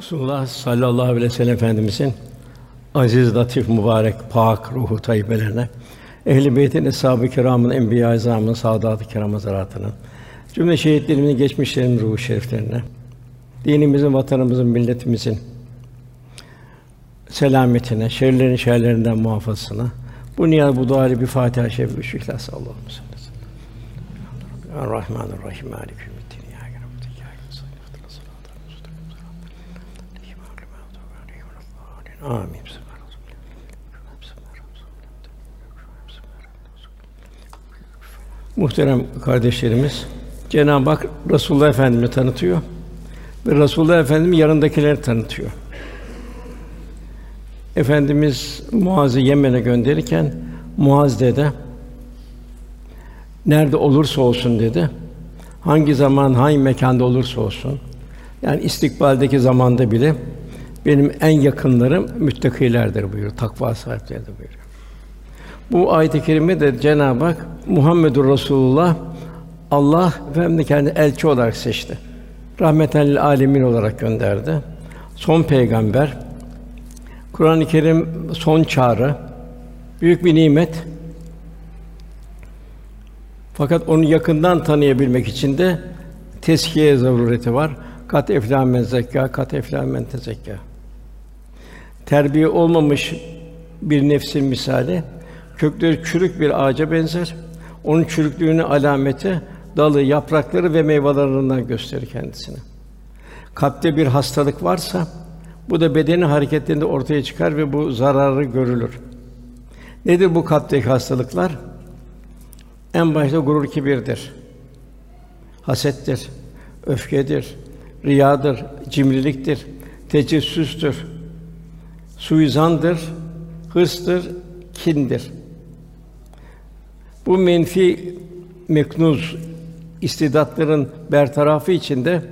Resulullah sallallahu aleyhi ve sellem Efendimizin aziz, latif, mübarek, pak ruhu tayyibelerine, ehl-i beytin, eshab-ı kiramın, enbiya-i azamın, saadat-ı kiram cümle şehitlerimizin, geçmişlerin ruhu şeriflerine, dinimizin, vatanımızın, milletimizin selametine, şerlerin şerlerinden muhafazasına, bu niyaz bu duayla bir Fatiha-i Şerif, üç İhlas Allah'ım sallallahu aleyhi ve sellem. Rahmanirrahim. Maliki yevmiddin. Amin. Muhterem kardeşlerimiz, Cenab-ı Hak Resulullah Efendimizi tanıtıyor ve Resulullah Efendimiz yanındakileri tanıtıyor. Efendimiz Muaz'ı Yemen'e gönderirken Muaz dedi nerede olursa olsun dedi. Hangi zaman, hangi mekanda olursa olsun. Yani istikbaldeki zamanda bile benim en yakınlarım müttakilerdir buyuruyor. Takva sahipleridir buyuruyor. Bu ayet-i kerime de Cenab-ı Hak Muhammedur Resulullah Allah efendim kendi elçi olarak seçti. Rahmeten lil alemin olarak gönderdi. Son peygamber. Kur'an-ı Kerim son çağrı. Büyük bir nimet. Fakat onu yakından tanıyabilmek için de teskiye zarureti var. Kat eflâ men zekâ, kat eflâ men tezekkâ. Terbiye olmamış bir nefsin misali kökleri çürük bir ağaca benzer. Onun çürüklüğünün alameti dalı, yaprakları ve meyvelerinden gösterir kendisini. Kalpte bir hastalık varsa bu da bedenin hareketlerinde ortaya çıkar ve bu zararı görülür. Nedir bu kalpteki hastalıklar? En başta gurur kibirdir. Hasettir, öfkedir, riyadır, cimriliktir, tecessüstür, suizandır, hırstır, kindir. Bu menfi meknuz istidatların bertarafı için de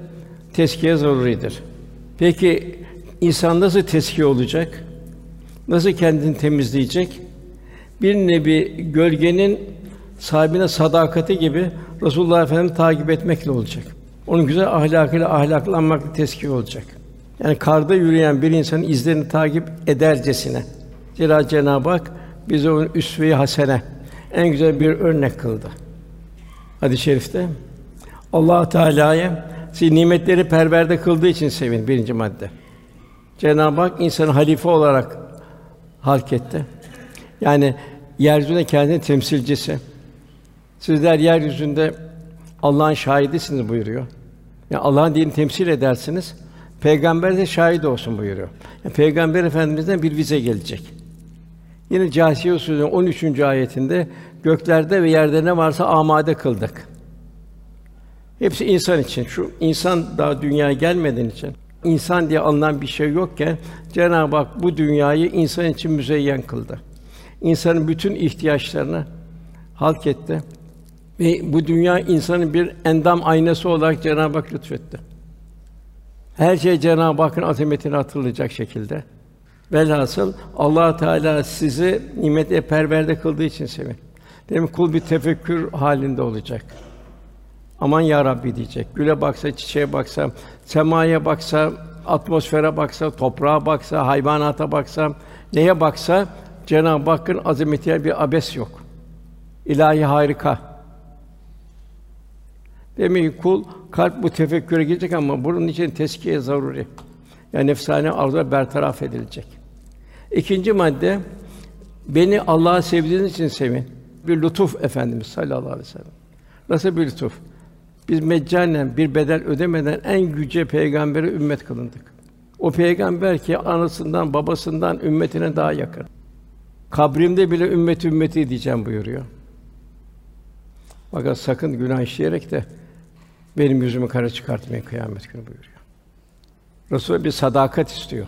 teskiye zaruridir. Peki insan nasıl teskiye olacak? Nasıl kendini temizleyecek? Bir nebi gölgenin sahibine sadakati gibi Resulullah Efendimizi takip etmekle olacak. Onun güzel ahlakıyla ahlaklanmakla teskiye olacak. Yani karda yürüyen bir insanın izlerini takip edercesine. Zira Cenab-ı Hak bize onun üsve-i hasene en güzel bir örnek kıldı. Hadis-i şerifte Allah Teala'ya sizi nimetleri perverde kıldığı için sevin birinci madde. Cenab-ı Hak insanı halife olarak halk etti. Yani yeryüzünde kendini temsilcisi. Sizler yeryüzünde Allah'ın şahidisiniz buyuruyor. Yani Allah'ın dinini temsil edersiniz. Peygamber de şahit olsun buyuruyor. Yani Peygamber Efendimizden bir vize gelecek. Yine Câsiye Sûresinin 13. ayetinde göklerde ve yerde ne varsa amade kıldık. Hepsi insan için. Şu insan daha dünyaya gelmeden için insan diye alınan bir şey yokken Cenab-ı Hak bu dünyayı insan için müzeyyen kıldı. İnsanın bütün ihtiyaçlarını halk. Ve bu dünya insanın bir endam aynası olarak Cenab-ı Hak lütfetti. Her şey Cenab-ı Hakk'ın azametini hatırlayacak şekilde. Velhasıl Allah Teala sizi nimete perverde kıldığı için sevin. Demek kul bir tefekkür halinde olacak. Aman ya Rabbi diyecek. Güle baksa, çiçeğe baksa, semaya baksa, atmosfere baksa, toprağa baksa, hayvanata baksa, neye baksa Cenab-ı Hakk'ın azametine bir abes yok. İlahi harika. Demek kul kalp bu tefekküre girecek ama bunun için teskiye zaruri. Yani nefsane arzular bertaraf edilecek. İkinci madde beni Allah'a sevdiğiniz için sevin. Bir lütuf Efendimiz sallallahu aleyhi ve sellem. Nasıl bir lütuf? Biz meccanen bir bedel ödemeden en yüce peygambere ümmet kılındık. O peygamber ki anasından, babasından ümmetine daha yakın. Kabrimde bile ümmet ümmeti diyeceğim buyuruyor. Fakat sakın günah işleyerek de benim yüzümü kara çıkartmayın kıyamet günü buyuruyor. Resul bir sadakat istiyor.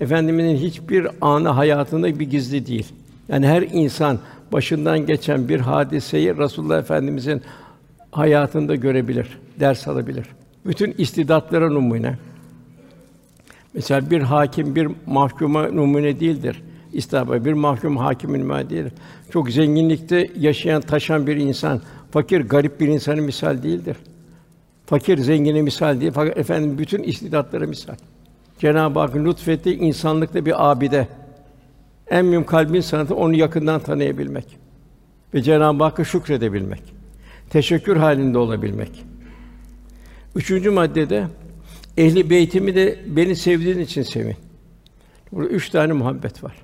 Efendimizin hiçbir anı hayatında bir gizli değil. Yani her insan başından geçen bir hadiseyi Resulullah Efendimizin hayatında görebilir, ders alabilir. Bütün istidatlara numune. Mesela bir hakim bir mahkuma numune değildir. İstihaba bir mahkum hakimin numune değildir. Çok zenginlikte yaşayan, taşan bir insan, fakir, garip bir insanın misal değildir. Fakir zengine misal değil fakat efendim bütün istidatlara misal. Cenab-ı Hakk'ın lütfettiği insanlıkta bir abide. En mühim kalbin sanatı onu yakından tanıyabilmek ve Cenab-ı Hakk'a şükredebilmek. Teşekkür halinde olabilmek. Üçüncü maddede ehli beytimi de beni sevdiğin için sevin. Burada üç tane muhabbet var.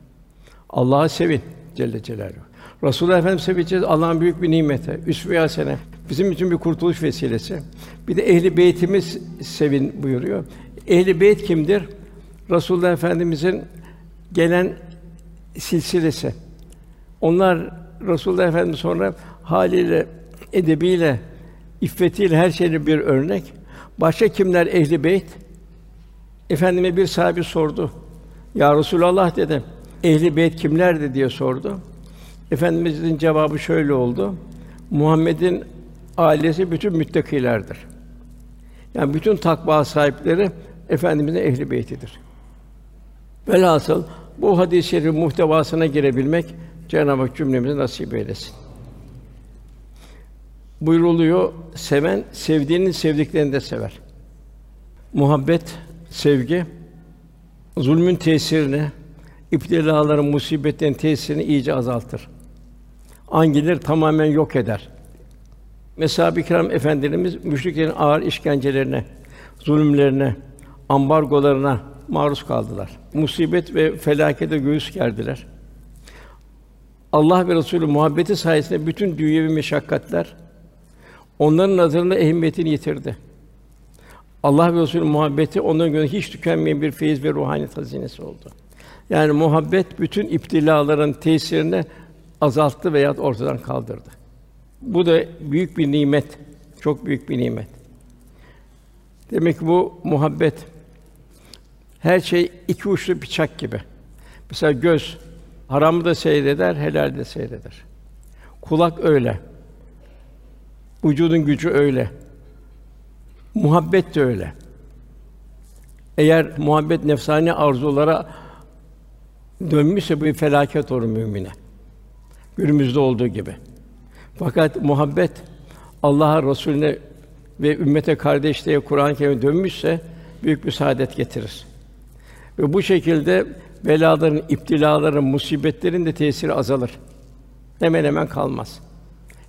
Allah'ı sevin Celle Celaluhu. Resulullah Efendimiz seveceğiz Allah'ın büyük bir nimeti. Üsve-i. Bizim için bir kurtuluş vesilesi. Bir de ehli beytimiz sevin buyuruyor. Ehli beyt kimdir? Resulullah Efendimizin gelen silsilesi. Onlar Resulullah Efendimiz sonra haliyle, edebiyle, iffetiyle her şeyle bir örnek. Başka kimler ehli beyt? Efendime bir sahibi sordu. Ya Resulallah dedi. Ehli beyt kimlerdi diye sordu. Efendimizin cevabı şöyle oldu. Muhammed'in ailesi bütün müttakilerdir. Yani bütün takva sahipleri efendimizin ehli beytidir. Velhasıl bu hadis-i şerif muhtevasına girebilmek Cenab-ı Hak cümlemize nasip eylesin. Buyruluyor, seven sevdiğinin sevdiklerini de sever. Muhabbet, sevgi zulmün tesirini, iptilaların, musibetlerin tesirini iyice azaltır. Angileri tamamen yok eder. Meshab-ı kiram efendilerimiz müşriklerin ağır işkencelerine, zulümlerine, ambargolarına maruz kaldılar. Musibet ve felakete göğüs gerdiler. Allah ve Resulü muhabbeti sayesinde bütün dünyevi meşakkatler onların nazarında ehemmiyetini yitirdi. Allah ve Resulü muhabbeti onların gönlünde hiç tükenmeyen bir feyiz ve ruhaniyet hazinesi oldu. Yani muhabbet bütün iptilaların tesirini azalttı veya ortadan kaldırdı. Bu da büyük bir nimet, çok büyük bir nimet. Demek ki bu muhabbet her şey iki uçlu bıçak gibi. Mesela göz haramı da seyreder, helal de seyreder. Kulak öyle. Vücudun gücü öyle. Muhabbet de öyle. Eğer muhabbet nefsani arzulara dönmüşse bu felaket olur mümine. Günümüzde olduğu gibi. Fakat muhabbet Allah'a, Resulüne ve ümmete kardeşliğe Kur'an-ı Kerim'e dönmüşse büyük bir saadet getirir. Ve bu şekilde belaların, iptilaların, musibetlerin de tesiri azalır. Hemen hemen kalmaz.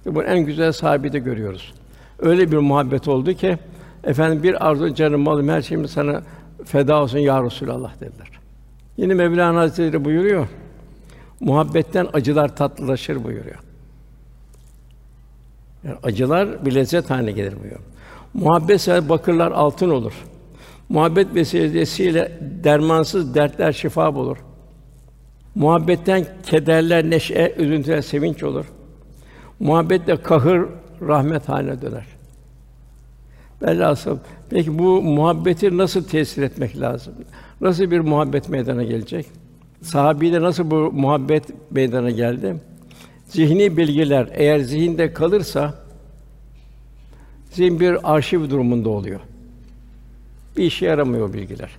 Ve bunun en güzel sahibi de görüyoruz. Öyle bir muhabbet oldu ki efendim bir arzu canım malım her şeyim sana feda olsun ya Resulallah dediler. Yine Mevlana Hazretleri buyuruyor. Muhabbetten acılar tatlılaşır buyuruyor. Yani acılar bir lezzet haline gelir buyuruyor. Muhabbet sever bakırlar altın olur. Muhabbet vesilesiyle dermansız dertler şifa bulur. Muhabbetten kederler neşe, üzüntüler sevinç olur. Muhabbetle kahır rahmet haline döner. Velhasıl peki bu muhabbeti nasıl tesir etmek lazım? Nasıl bir muhabbet meydana gelecek? Sahabide nasıl bu muhabbet meydana geldi? Zihni bilgiler eğer zihinde kalırsa zihin bir arşiv durumunda oluyor. Bir işe yaramıyor bilgiler.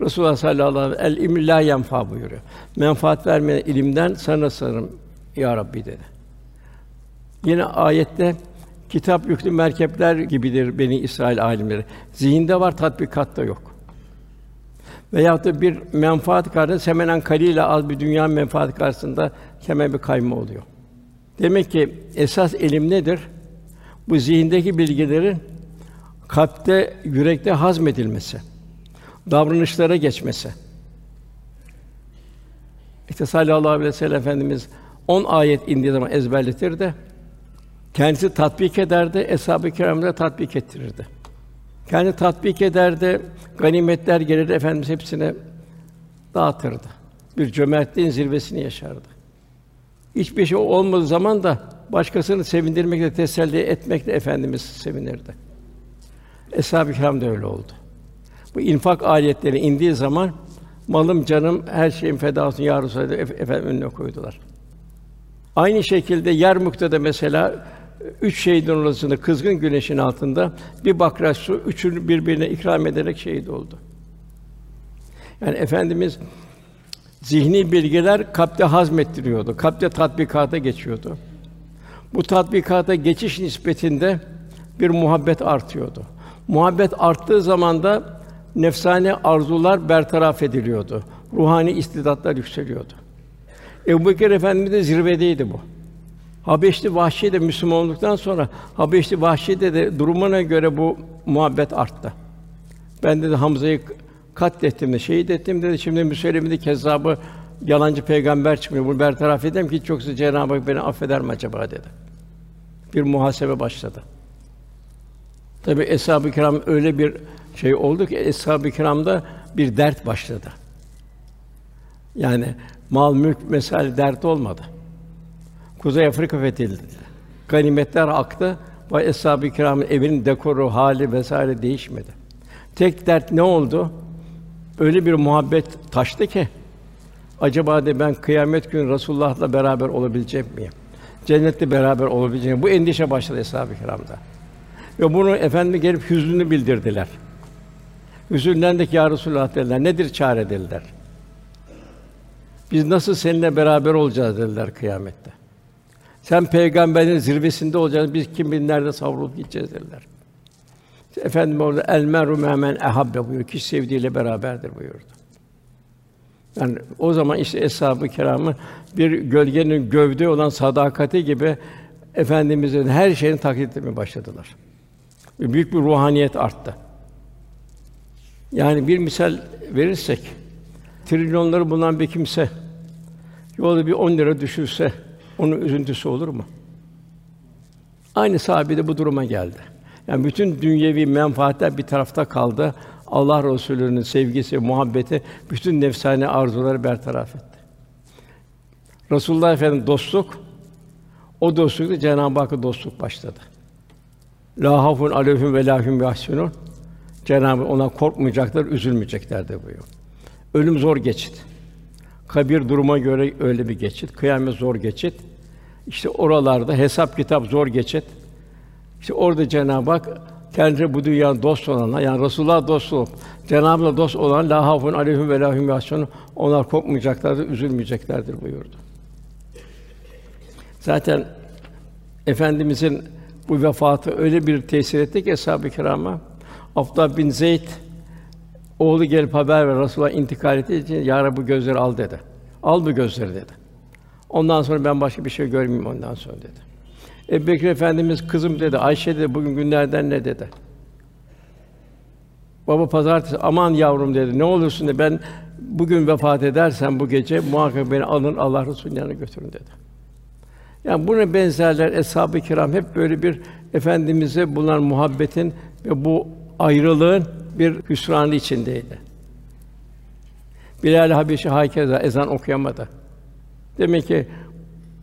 Resulullah sallallahu aleyhi ve sellem el ilm la yenfa buyuruyor. Menfaat vermeyen ilimden sana sığınırım ya Rabbi dedi. Yine ayette kitap yüklü merkepler gibidir beni İsrail alimleri. Zihinde var, tatbikatta yok. Veyahut da bir menfaat karşısında semenen kaliyle az bir dünya menfaat karşısında hemen bir kayma oluyor. Demek ki esas ilim nedir? Bu zihindeki bilgilerin kalpte, yürekte hazmedilmesi, davranışlara geçmesi. İşte sallallahu aleyhi ve sellem efendimiz 10 ayet indiği zaman ezberletirdi. Kendisi tatbik ederdi, eshab-ı kiramda tatbik ettirirdi. Kendi tatbik ederdi, ganimetler gelirdi, Efendimiz hepsine dağıtırdı. Bir cömertliğin zirvesini yaşardı. Hiçbir şey olmadığı zaman da başkasını sevindirmekle, teselli etmekle Efendimiz sevinirdi. Eshab-ı kiram da öyle oldu. Bu infak ayetleri indiği zaman malım, canım, her şeyin feda olsun ya Resulallah efendim önüne koydular. Aynı şekilde yer da mesela üç şehidin arasında kızgın güneşin altında bir bakraç su üçünü birbirine ikram ederek şehit oldu. Yani efendimiz zihni bilgiler kalpte hazmettiriyordu. Kalpte tatbikata geçiyordu. Bu tatbikata geçiş nispetinde bir muhabbet artıyordu. Muhabbet arttığı zaman da nefsani arzular bertaraf ediliyordu. Ruhani istidatlar yükseliyordu. Ebu Bekir Efendimiz de zirvedeydi bu. Habeşli Vahşi de Müslüman olduktan sonra Habeşli Vahşi'de de durumuna göre bu muhabbet arttı. Ben dedi Hamza'yı katlettim de şehit ettim dedi. Şimdi Müseylem'de kezzabı yalancı peygamber çıkmıyor. Bunu bertaraf edeyim ki çoksa Cenab-ı Hak beni affeder mi acaba dedi. Bir muhasebe başladı. Tabi eshab-ı kiram öyle bir şey oldu ki eshab-ı kiramda bir dert başladı. Yani mal mülk mesele dert olmadı. Kuzey Afrika fethedildi. Ganimetler aktı ve eshab-ı kiramın evinin dekoru, hali vesaire değişmedi. Tek dert ne oldu? Öyle bir muhabbet taştı ki acaba de ben kıyamet günü Resulullah'la beraber olabilecek miyim? Cennette beraber olabileceğim. Bu endişe başladı eshab-ı kiramda. Ve bunu efendi gelip hüznünü bildirdiler. Hüzünlendik ya Resulullah dediler. Nedir çare dediler. Biz nasıl seninle beraber olacağız dediler kıyamette. Sen peygamberin zirvesinde olacaksın. Biz kim bilir nerede savrulup gideceğiz dediler. Efendim orada el meru men ehabbe buyuruyor. Kişi sevdiğiyle beraberdir buyurdu. Yani o zaman işte eshab-ı kiramı bir gölgenin gövde olan sadakati gibi efendimizin her şeyini taklit etmeye başladılar. Ve büyük bir ruhaniyet arttı. Yani bir misal verirsek trilyonları bulunan bir kimse yolda bir 10 lira düşürse onun üzüntüsü olur mu? Aynı sahabe de bu duruma geldi. Yani bütün dünyevi menfaatler bir tarafta kaldı. Allah Resulü'nün sevgisi, muhabbeti bütün nefsane arzuları bertaraf etti. Resulullah Efendimiz dostluk o dostlukta Cenab-ı Hakk'a dostluk başladı. La hafun aleyhim ve lahum yahsunun. Cenab-ı ona korkmayacaklar, üzülmeyecekler de buyuruyor. Ölüm zor geçit. Kabir duruma göre öyle bir geçit. Kıyamet zor geçit. İşte oralarda hesap kitap zor geçit. İşte orada Cenab-ı Hak kendi bu dünyanın dost olanlar, yani Resulullah dost olup Cenab-ı dost olan la hafun aleyhim ve lahum yahsunun onlar korkmayacaklardır, üzülmeyeceklerdir buyurdu. Zaten efendimizin bu vefatı öyle bir tesir etti ki eshab-ı kirama. Abdullah bin Zeyd oğlu gelip haber ver Resulullah intikal etti için ya bu gözleri al dedi. Al bu gözleri dedi. Ondan sonra ben başka bir şey görmeyeyim ondan sonra dedi. Ebu Bekir Efendimiz kızım dedi, Ayşe dedi, bugün günlerden ne dedi. Baba pazartesi, aman yavrum dedi, ne olursun dedi, ben bugün vefat edersem bu gece muhakkak beni alın Allah Resulü'nün yanına götürün dedi. Yani buna benzerler eshab-ı kiram hep böyle bir efendimize bulunan muhabbetin ve bu ayrılığın bir hüsranı içindeydi. Bilal Habeşi hakeza ezan okuyamadı. Demek ki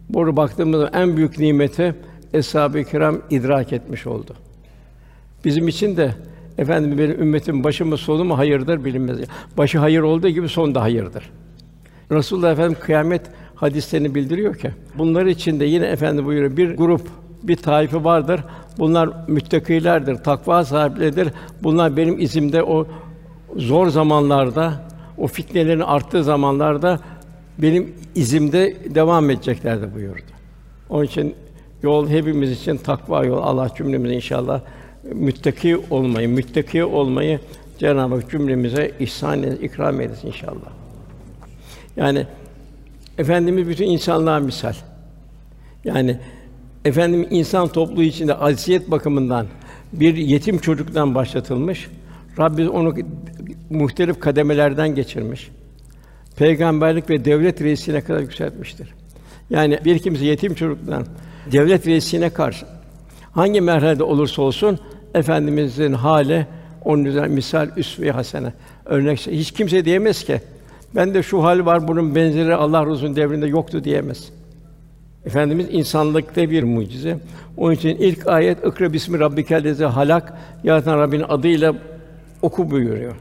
burada baktığımızda en büyük nimeti eshab-ı kiram idrak etmiş oldu. Bizim için de efendim benim ümmetim başı mı sonu mu hayırdır bilinmez. Başı hayır olduğu gibi son da hayırdır. Resulullah Efendim kıyamet hadislerini bildiriyor ki bunlar içinde yine efendi buyuruyor bir grup bir taife vardır. Bunlar müttakilerdir, takva sahipleridir. Bunlar benim izimde o zor zamanlarda, o fitnelerin arttığı zamanlarda benim izimde devam edeceklerdir buyurdu. Onun için yol hepimiz için takva yol. Allah cümlemize inşallah müttaki olmayı, müttaki olmayı Cenab-ı Hak cümlemize ihsan et, ikram eylesin inşallah. Yani efendimiz bütün insanlığa misal. Yani efendim insan topluluğu içinde aziyet bakımından bir yetim çocuktan başlatılmış. Rabbimiz onu muhtelif kademelerden geçirmiş. Peygamberlik ve devlet reisine kadar yükseltmiştir. Yani bir kimse yetim çocuktan devlet reisine karşı hangi merhalede olursa olsun efendimizin hali onun üzerine misal üsve hasene örnek hiç kimse diyemez ki ben de şu hal var bunun benzeri Allah Resulü'nün devrinde yoktu diyemez. Efendimiz insanlıkta bir mucize. Onun için ilk ayet "Ikra bismi rabbikellezi halak" yaratan Rabbinin adıyla oku buyuruyor.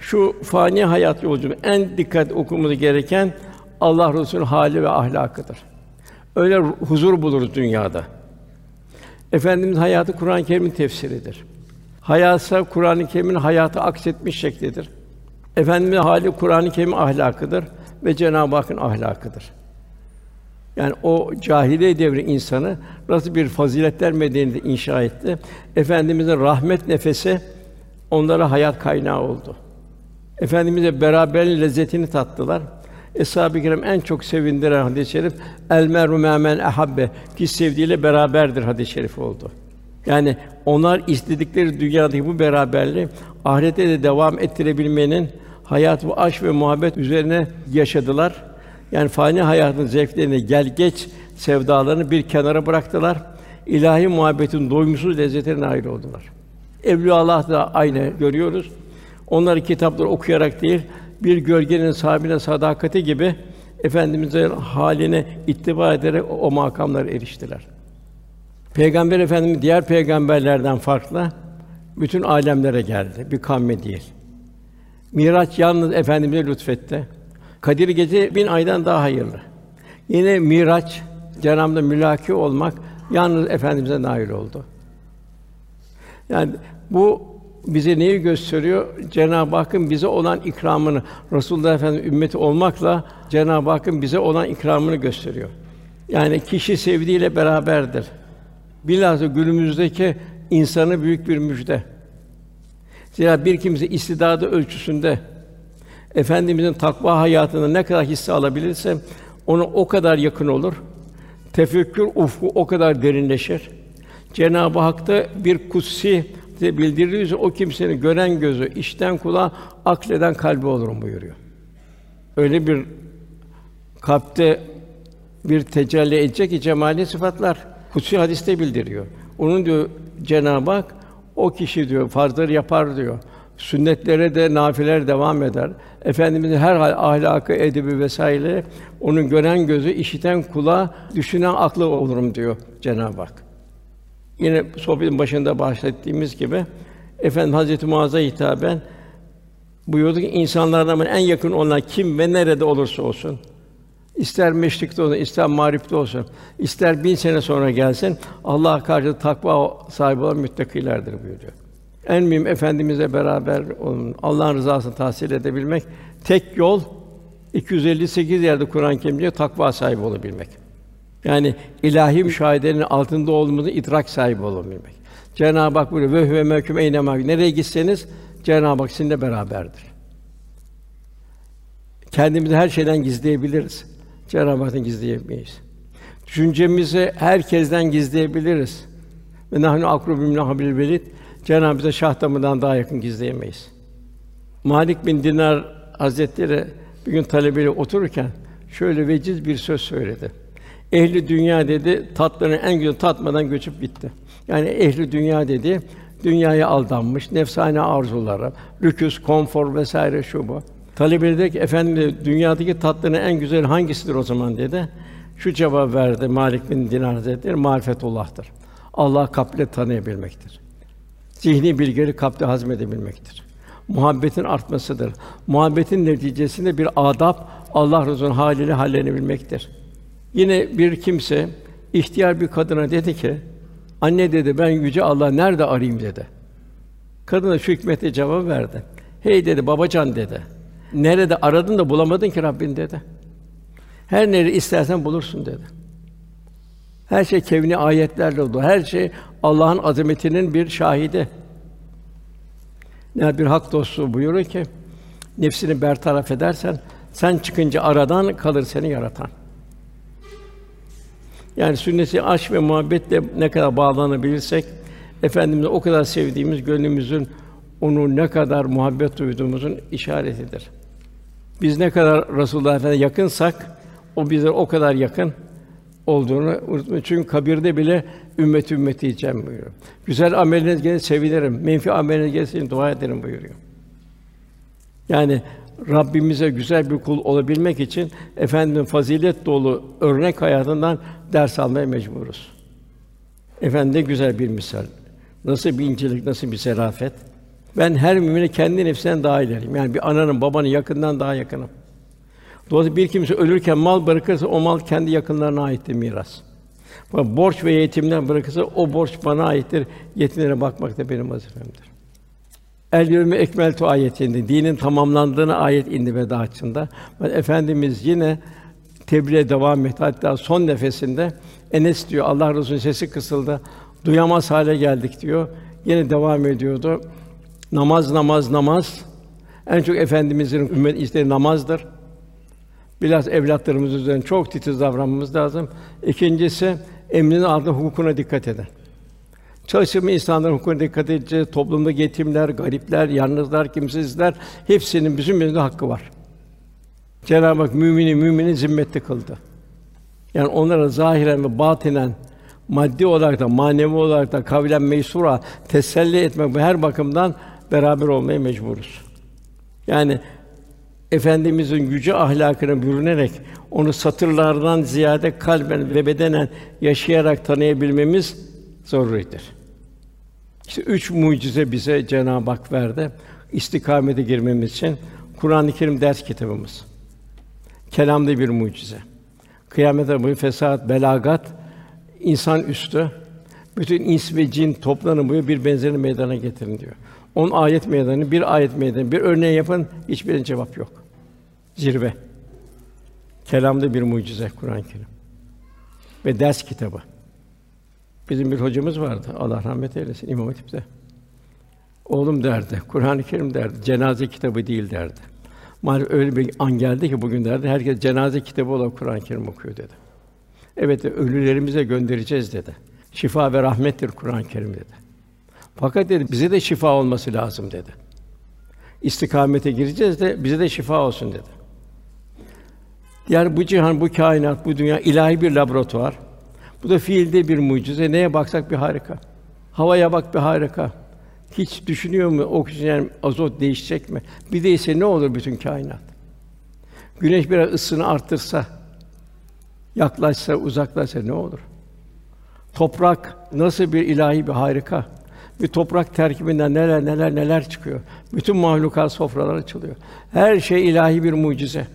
Şu fani hayat yolculuğu en dikkat okumamız gereken Allah Resulü'nün hali ve ahlakıdır. Öyle huzur buluruz dünyada. Efendimiz hayatı Kur'an-ı Kerim'in tefsiridir. Hayatsa Kur'an-ı Kerim'in hayatı aksetmiş şeklidir. Efendimiz hali Kur'an-ı Kerim ahlakıdır ve Cenab-ı Hakk'ın ahlakıdır. Yani o cahiliye devri insanı nasıl bir faziletler medeniyeti inşa etti? Efendimizin rahmet nefesi onlara hayat kaynağı oldu. Efendimizle beraber lezzetini tattılar. Eshab-ı Kiram en çok sevindiren hadis-i şerif el meru men ahabbe ki sevdiğiyle beraberdir hadis-i şerif oldu. Yani onlar istedikleri dünyadaki bu beraberliği ahirete de devam ettirebilmenin hayat ve aşk ve muhabbet üzerine yaşadılar. Yani fani hayatın zevklerini gel geç sevdalarını bir kenara bıraktılar. İlahi muhabbetin doyumsuz lezzetine nail oldular. Evliya Allah da aynı görüyoruz. Onları kitapları okuyarak değil, bir gölgenin sahibine sadakati gibi efendimizin haline ittiba ederek o makamlara eriştiler. Peygamber Efendimiz diğer peygamberlerden farklı bütün alemlere geldi. Bir kavme değil. Miraç yalnız efendimize lütfetti. Kadir gece bin aydan daha hayırlı. Yine Miraç Cenab-ı mülaki olmak yalnız efendimize nail oldu. Yani bu bize neyi gösteriyor? Cenab-ı Hakk'ın bize olan ikramını, Resulullah Efendimiz ümmeti olmakla Cenab-ı Hakk'ın bize olan ikramını gösteriyor. Yani kişi sevdiğiyle beraberdir. Bilhassa günümüzdeki insanı büyük bir müjde. Zira bir kimse istidadı ölçüsünde efendimizin takva hayatında ne kadar hisse alabilirse ona o kadar yakın olur. Tefekkür ufku o kadar derinleşir. Cenab-ı Hak'ta bir kutsi bildirdiği o kimsenin gören gözü, işten kulağa, akleden kalbi olurum buyuruyor. Öyle bir kalpte bir tecelli edecek ki cemali sıfatlar kutsi hadiste bildiriyor. Onun diyor Cenab-ı Hak o kişi diyor farzları yapar diyor. Sünnetlere de nafiler devam eder. Efendimizin her hal ahlakı, edebi vesaire onun gören gözü, işiten kulağı, düşünen aklı olurum diyor Cenab-ı Hak. Yine sohbetin başında bahsettiğimiz gibi Efendim Hazreti Muaz'a hitaben buyurdu ki insanlardan en yakın olan kim ve nerede olursa olsun ister meşrikte olsun, ister mağripte olsun, ister bin sene sonra gelsin, Allah karşı takva sahibi olan müttakilerdir buyuruyor. En mühim efendimizle beraber olun, Allah'ın rızasını tahsil edebilmek tek yol 258 yerde Kur'an-ı Kerim'de takva sahibi olabilmek. Yani ilahi müşahedenin altında olduğumuzu idrak sahibi olabilmek. Cenab-ı Hak buyuruyor ve huve eynema nereye gitseniz Cenab-ı Hak sizinle beraberdir. Kendimizi her şeyden gizleyebiliriz. Cenab-ı Hak'tan gizleyemeyiz. Düşüncemizi herkesten gizleyebiliriz. Ve nahnu akrubu min habil velid. Cenab-ı bize şah damından daha yakın gizleyemeyiz. Malik bin Dinar Hazretleri bir gün talebeyle otururken şöyle veciz bir söz söyledi. Ehli dünya dedi, tatlarını en güzel tatmadan göçüp gitti. Yani ehli dünya dedi, dünyaya aldanmış, nefsane arzulara, lüküs, konfor vesaire şu bu. Talebeleri dedi ki, efendim dünyadaki tatların en güzel hangisidir o zaman dedi. Şu cevap verdi Malik bin Dinar Hazretleri, marifetullah'tır. Allah kalple tanıyabilmektir. Zihni bilgileri kalple hazmedebilmektir. Muhabbetin artmasıdır. Muhabbetin neticesinde bir adab Allah Resulü'nün haliyle hallenebilmektir. Yine bir kimse ihtiyar bir kadına dedi ki, anne dedi ben yüce Allah nerede arayayım dedi. Kadına şu hikmete cevap verdi. Hey dedi babacan dedi. Nerede aradın da bulamadın ki Rabbin dedi. Her neri istersen bulursun dedi. Her şey kevni ayetlerle dolu. Her şey Allah'ın azametinin bir şahidi. Ne bir hak dostu buyuruyor ki nefsini bertaraf edersen sen çıkınca aradan kalır seni yaratan. Yani sünneti aşk ve muhabbetle ne kadar bağlanabilirsek efendimizi o kadar sevdiğimiz gönlümüzün onu ne kadar muhabbet duyduğumuzun işaretidir. Biz ne kadar Resulullah Efendimiz'e yakınsak o bize o kadar yakın olduğunu unutmayın. Çünkü kabirde bile ümmet ümmeti diyeceğim buyuruyor. Güzel ameliniz gelirse sevinirim. Menfi ameliniz gelirse dua ederim buyuruyor. Yani Rabbimize güzel bir kul olabilmek için efendim fazilet dolu örnek hayatından ders almaya mecburuz. Efendim ne güzel bir misal. Nasıl bir incelik, nasıl bir serafet. Ben her mümine kendi nefsinden daha ileriyim. Yani bir ananın, babanın yakından daha yakınım. Dolayısıyla bir kimse ölürken mal bırakırsa o mal kendi yakınlarına aittir miras. Borç ve yetimden bırakırsa o borç bana aittir. Yetimlere bakmak da benim vazifemdir. El yevme ekmeltu ayetinde dinin tamamlandığını ayet indi veda açında. Ve efendimiz yine tebliğe devam etti. Hatta son nefesinde Enes diyor Allah Resulü sesi kısıldı. Duyamaz hale geldik diyor. Yine devam ediyordu. Namaz, namaz, namaz. En çok efendimizin ümmet istediği namazdır. Biraz evlatlarımız üzerine çok titiz davranmamız lazım. İkincisi emrinin aldığı hukukuna dikkat edin. Çalışma insanların hukukuna dikkat edeceğiz. Toplumda yetimler, garipler, yalnızlar, kimsizler hepsinin bizim üzerinde hakkı var. Cenab-ı Hak mümini mümini zimmetli kıldı. Yani onlara zahiren ve batinen maddi olarak da manevi olarak da kavlen meysura teselli etmek bu her bakımdan beraber olmaya mecburuz. Yani Efendimizin yüce ahlakına bürünerek onu satırlardan ziyade kalben ve bedenen yaşayarak tanıyabilmemiz zoruridir. İşte üç mucize bize Cenab-ı Hak verdi. İstikamete girmemiz için Kur'an-ı Kerim ders kitabımız. Kelamda bir mucize. Kıyamete boyu fesat, belagat, insan üstü, bütün ins ve cin toplanın boyu bir benzerini meydana getirin diyor. On ayet meydanı, bir ayet meydanı, bir örneği yapın, hiçbirinin cevap yok. Zirve. Kelamda bir mucize Kur'an-ı Kerim. Ve ders kitabı. Bizim bir hocamız vardı. Allah rahmet eylesin İmam Hatip'te. Oğlum derdi, Kur'an-ı Kerim derdi, cenaze kitabı değil derdi. Maalesef öyle bir an geldi ki bugün derdi, herkes cenaze kitabı olan Kur'an-ı Kerim okuyor dedi. Evet, ölülerimize göndereceğiz dedi. Şifa ve rahmettir Kur'an-ı Kerim dedi. Fakat dedi, bize de şifa olması lazım dedi. İstikamete gireceğiz de bize de şifa olsun dedi. Yani bu cihan, bu kainat, bu dünya ilahi bir laboratuvar. Bu da fiilde bir mucize. Neye baksak bir harika. Havaya bak bir harika. Hiç düşünüyor mu oksijen, azot değişecek mi? Bir değilse ne olur bütün kainat? Güneş biraz ısını arttırsa, yaklaşsa, uzaklaşsa ne olur? Toprak nasıl bir ilahi bir harika. Bir toprak terkibinden neler neler neler çıkıyor. Bütün mahlukat sofralar açılıyor. Her şey ilahi bir mucize.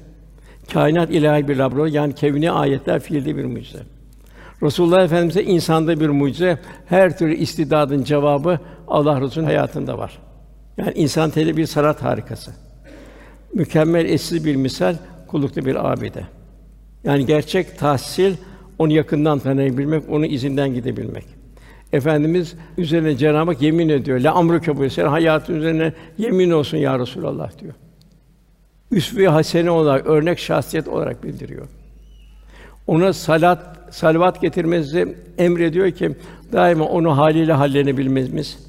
Kainat ilahi bir laboratuvar yani kevni ayetler fiilde bir mucize. Resulullah Efendimize insanda bir mucize, her türlü istidadın cevabı Allah Resulü'nün hayatında var. Yani insan teli bir sanat harikası. Mükemmel eşsiz bir misal, kullukta bir abide. Yani gerçek tahsil, onu yakından tanıyabilmek, onun izinden gidebilmek. Efendimiz üzerine Cenab-ı Hak yemin ediyor. La amruke bu senin hayatın üzerine yemin olsun ya Resulallah diyor. Üsve-i hasene olarak, örnek şahsiyet olarak bildiriyor. Ona salat, salavat getirmemizi emrediyor ki daima onu haliyle hallenebilmemiz.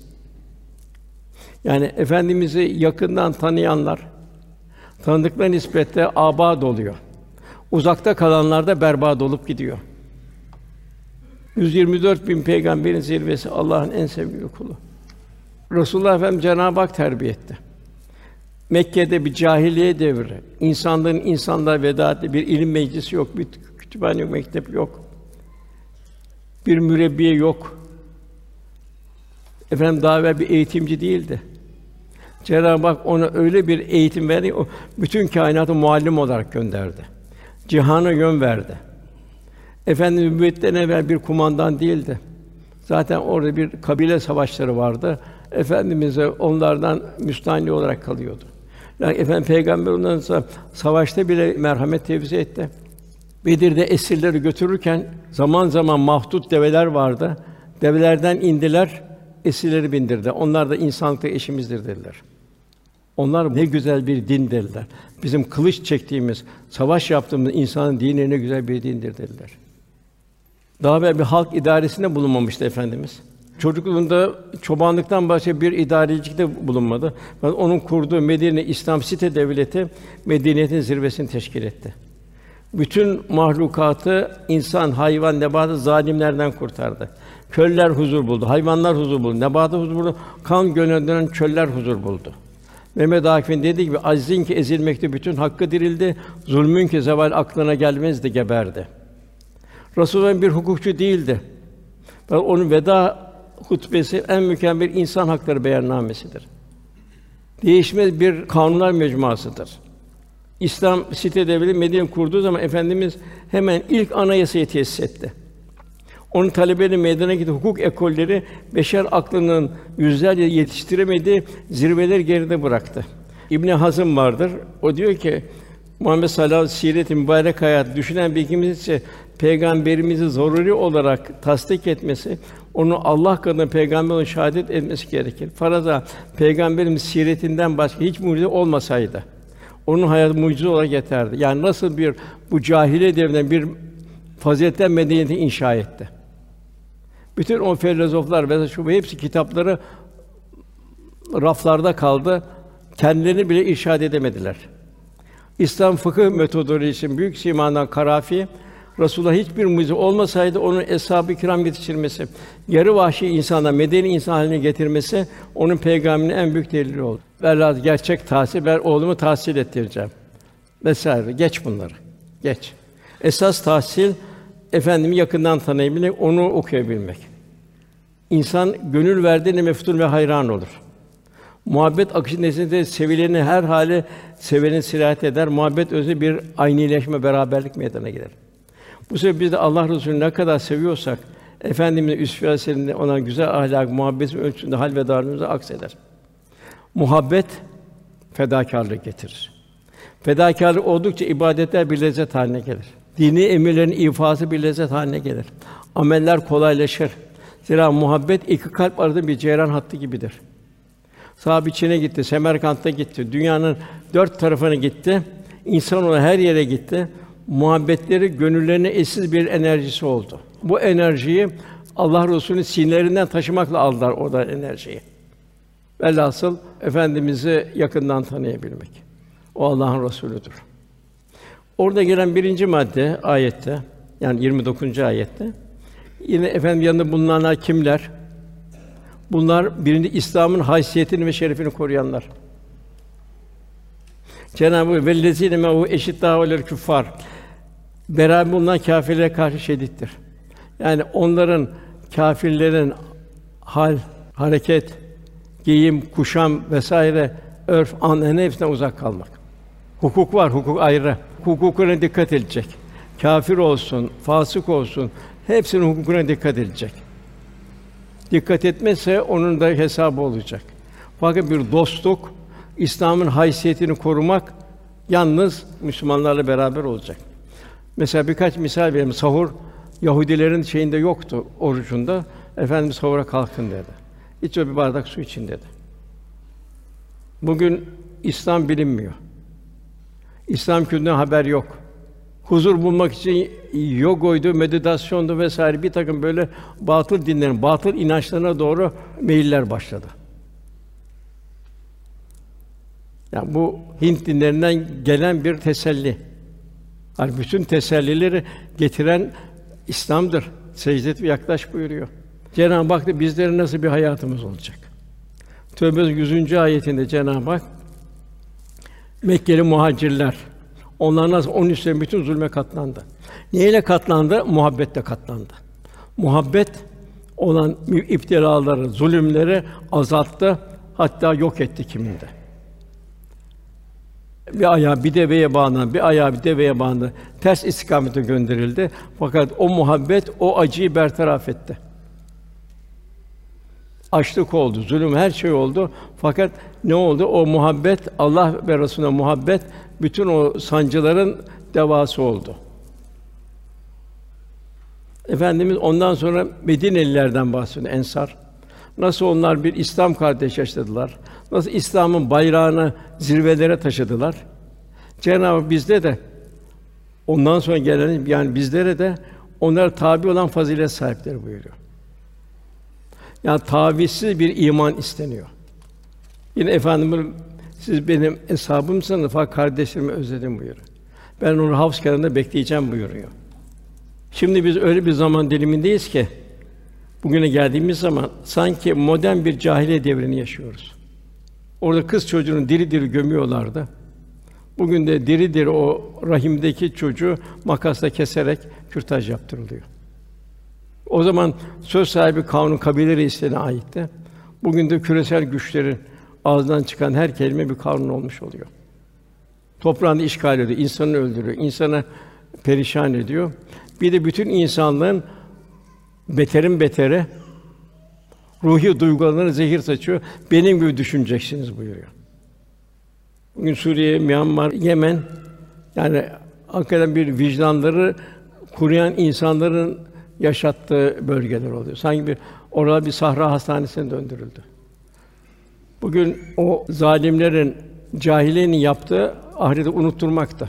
Yani efendimizi yakından tanıyanlar tanıdıkları nispette abad oluyor. Uzakta kalanlar da berbat olup gidiyor. 124 bin peygamberin zirvesi Allah'ın en sevgili kulu. Resulullah Efendimiz Cenab-ı Hak terbiye etti. Mekke'de bir cahiliye devri. İnsanların insanlığa veda ettiği bir ilim meclisi yok, bir kütüphane yok, mektep yok. Bir mürebbiye yok. Efendim daha evvel bir eğitimci değildi. Cenab-ı Hak ona öyle bir eğitim verdi, o bütün kainatı muallim olarak gönderdi. Cihana yön verdi. Efendimiz nübüvvetten evvel bir kumandan değildi. Zaten orada bir kabile savaşları vardı. Efendimize onlardan müstahni olarak kalıyordu. Yani efendim peygamber ondan sonra savaşta bile merhamet tevzi etti. Bedir'de esirleri götürürken zaman zaman mahdut develer vardı. Develerden indiler, esirleri bindirdi. Onlar da insanlıkta eşimizdir dediler. Onlar ne güzel bir din dediler. Bizim kılıç çektiğimiz, savaş yaptığımız insanın dini ne güzel bir dindir dediler. Daha evvel bir halk idaresinde bulunmamıştı efendimiz. Çocukluğunda çobanlıktan başka bir idarecilikte bulunmadı. Onun kurduğu Medine İslam site devleti medeniyetin zirvesini teşkil etti. Bütün mahlukatı insan, hayvan, nebatı zalimlerden kurtardı. Köller huzur buldu, hayvanlar huzur buldu, nebatı huzur buldu, kan gönülden çöller huzur buldu. Mehmet Akif'in dediği gibi azizin ki ezilmekte bütün hakkı dirildi, zulmün ki zeval aklına gelmezdi geberdi. Resulullah bir hukukçu değildi. Onun veda hutbesi en mükemmel insan hakları beyannamesidir. Değişmez bir kanunlar mecmuasıdır. İslam site devleti Medine kurduğu zaman efendimiz hemen ilk anayasayı tesis etti. Onun talebeleri meydana gitti. Hukuk ekolleri beşer aklının yüzlerce yetiştiremediği zirveleri geride bıraktı. İbn Hazım vardır. O diyor ki Muhammed sallallahu aleyhi ve siret mübarek hayat düşünen bir kimse ise peygamberimizi zoruri olarak tasdik etmesi Onu Allah kadına peygamber olan şehadet etmesi gerekir. Faraza peygamberimiz siretinden başka hiç mucize olmasaydı onun hayatı mucize olarak yeterdi. Yani nasıl bir bu cahiliye devrinden bir faziletten medeniyeti inşa etti. Bütün o filozoflar ve şu hepsi kitapları raflarda kaldı. Kendilerini bile irşad edemediler. İslam fıkıh metodolojisinin büyük simadan Karafi Resulullah hiçbir mucize olmasaydı onun eshab-ı kiram yetiştirmesi, yarı vahşi insana medeni insan haline getirmesi onun peygamberinin en büyük delili oldu. Velhâsıl gerçek tahsil, ben oğlumu tahsil ettireceğim. Vesaire. Geç bunları. Geç. Esas tahsil efendimi yakından tanıyabilmek, onu okuyabilmek. İnsan gönül verdiğine meftun ve hayran olur. Muhabbet akışı neticesinde sevileni her hale seveni sirayet eder. Muhabbet özü bir aynileşme, beraberlik meydana gelir. Bu sebeple biz de Allah Resulü'nü ne kadar seviyorsak Efendimiz'in üsve ona güzel ahlak, muhabbet ölçüsünde hal ve davranışımıza akseder. Muhabbet fedakarlık getirir. Fedakarlık oldukça ibadetler bir lezzet haline gelir. Dini emirlerin ifası bir lezzet haline gelir. Ameller kolaylaşır. Zira muhabbet iki kalp arasında bir ceyran hattı gibidir. Sahabe Çin'e gitti, Semerkant'a gitti, dünyanın dört tarafına gitti. İnsan ona her yere gitti. Muhabbetleri gönüllerine eşsiz bir enerjisi oldu. Bu enerjiyi Allah Resulü'nün sinirlerinden taşımakla aldılar orada enerjiyi. Velhasıl efendimizi yakından tanıyabilmek. O Allah'ın Resulüdür. Orada gelen birinci madde ayette yani 29. ayette yine efendim yanında bulunanlar kimler? Bunlar birinci İslam'ın haysiyetini ve şerefini koruyanlar. Cenab-ı vellezîne mehu eşiddâ'u küffâr. Beraber bulunan kâfirlere karşı şedittir. Yani onların kâfirlerin hal, hareket, giyim, kuşam vesaire örf, an hepsinden uzak kalmak. Hukuk var, hukuk ayrı. Hukukuna dikkat edilecek. Kafir olsun, fasık olsun, hepsinin hukukuna dikkat edilecek. Dikkat etmezse onun da hesabı olacak. Fakat bir dostluk, İslam'ın haysiyetini korumak yalnız Müslümanlarla beraber olacak. Mesela birkaç misal vereyim. Sahur Yahudilerin şeyinde yoktu orucunda. Efendimiz sahura kalkın dedi. İç bir bardak su için dedi. Bugün İslam bilinmiyor. İslam kültüründen haber yok. Huzur bulmak için yogoydu, meditasyondu vesaire bir takım böyle batıl dinlerin, batıl inançlarına doğru meyiller başladı. Yani bu Hint dinlerinden gelen bir teselli. Yani bütün tesellileri getiren İslam'dır. Secdet ve yaklaş buyuruyor. Cenab-ı Hak da bizlerin nasıl bir hayatımız olacak? Tövbe 100. ayetinde Cenab-ı Hak Mekkeli muhacirler onlar nasıl onun üstüne bütün zulme katlandı. Neyle katlandı? Muhabbetle katlandı. Muhabbet olan iptilaları, zulümleri azalttı, hatta yok etti kiminde. Bir ayağı bir deveye bağlandı, bir ayağı bir deveye bağlandı. Ters istikamete gönderildi. Fakat o muhabbet o acıyı bertaraf etti. Açlık oldu, zulüm her şey oldu. Fakat ne oldu? O muhabbet Allah ve Resulüne muhabbet bütün o sancıların devası oldu. Efendimiz ondan sonra Medinelilerden bahsediyor, Ensar. Nasıl onlar bir İslam kardeş yaşadılar. Nasıl İslam'ın bayrağını zirvelere taşıdılar. Cenab-ı bizde de ondan sonra gelen yani bizlere de onlara tabi olan fazilet sahipleri buyuruyor. Yani tavizsiz bir iman isteniyor. Yine efendimiz siz benim hesabımsınız fakat kardeşlerimi özledim buyuruyor. Ben onu havz kenarında bekleyeceğim buyuruyor. Şimdi biz öyle bir zaman dilimindeyiz ki bugüne geldiğimiz zaman sanki modern bir cahiliye devrini yaşıyoruz. Orada kız çocuğunu diri diri gömüyorlardı. Bugün de diri diri o rahimdeki çocuğu makasla keserek kürtaj yaptırılıyor. O zaman söz sahibi kanun kabile reislerine aitti. Bugün de küresel güçlerin ağzından çıkan her kelime bir kanun olmuş oluyor. Toprağını işgal ediyor, insanı öldürüyor, insanı perişan ediyor. Bir de bütün insanlığın beterin betere ruhi duygularına zehir saçıyor. Benim gibi düşüneceksiniz buyuruyor. Bugün Suriye, Myanmar, Yemen yani hakikaten bir vicdanları kuruyan insanların yaşattığı bölgeler oluyor. Sanki bir Orada bir sahra hastanesine döndürüldü. Bugün o zalimlerin, cahilinin yaptığı ahireti unutturmakta.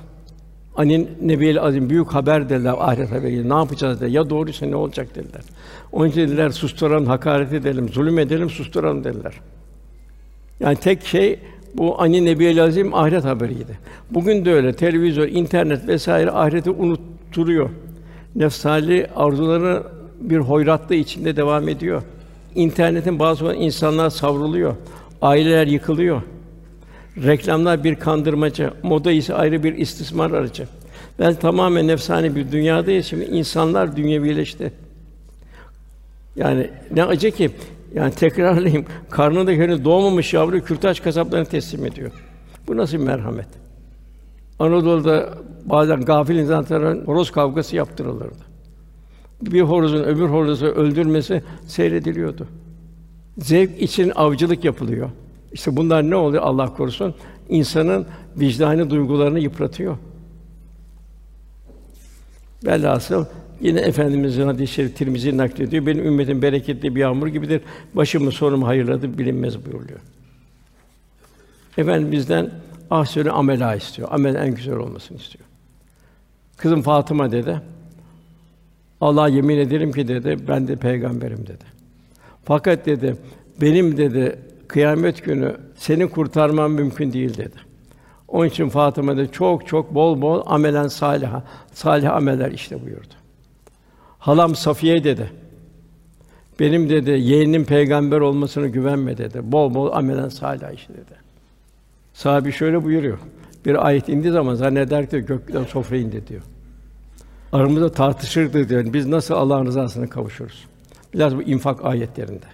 Anin Nebiyel Azim büyük haber dediler ahiret haberi. Ne yapacağız dediler. Ya doğruysa ne olacak dediler. Onun için dediler susturalım, hakaret edelim, zulüm edelim, susturalım dediler. Yani tek şey bu Ani Nebiyel Azim ahiret haberiydi. Bugün de öyle. Televizyon, internet vesaire ahireti unutturuyor. Nefsali arzuları bir hoyratlığı içinde devam ediyor. İnternetin bazı insanlar savruluyor. Aileler yıkılıyor. Reklamlar bir kandırmaca, moda ise ayrı bir istismar aracı. Ben tamamen nefsani bir dünyadayız. Şimdi insanlar dünyevileşti. Yani ne acı ki yani tekrarlayayım. Karnında henüz doğmamış yavru kürtaj kasaplarına teslim ediyor. Bu nasıl bir merhamet? Anadolu'da bazen gafil insanların horoz kavgası yaptırılırdı. Bir horozun öbür horozu öldürmesi seyrediliyordu. Zevk için avcılık yapılıyor. İşte bunlar ne oluyor Allah korusun? İnsanın vicdani duygularını yıpratıyor. Velhasıl yine efendimizin hadis-i şerif Tirmizi naklediyor. Benim ümmetim bereketli bir yağmur gibidir. Başımı sonumu hayırladı bilinmez buyuruyor. Efendim ahsönü amela istiyor. Amel en güzel olmasını istiyor. Kızım Fatıma dedi. Allah yemin ederim ki dedi ben de peygamberim dedi. Fakat dedi benim dedi kıyamet günü seni kurtarmam mümkün değil dedi. Onun için Fatıma da çok çok bol bol amelen saliha, salih ameller işte buyurdu. Halam Safiye dedi. Benim dedi yeğenim peygamber olmasını güvenme dedi. Bol bol amelen salih işte dedi. Sahabi şöyle buyuruyor. Bir ayet indiği zaman zanneder ki gökten sofra indi diyor. Aramızda tartışırdı diyor. Biz nasıl Allah'ın rızasına kavuşuruz? Biraz bu infak ayetlerinde.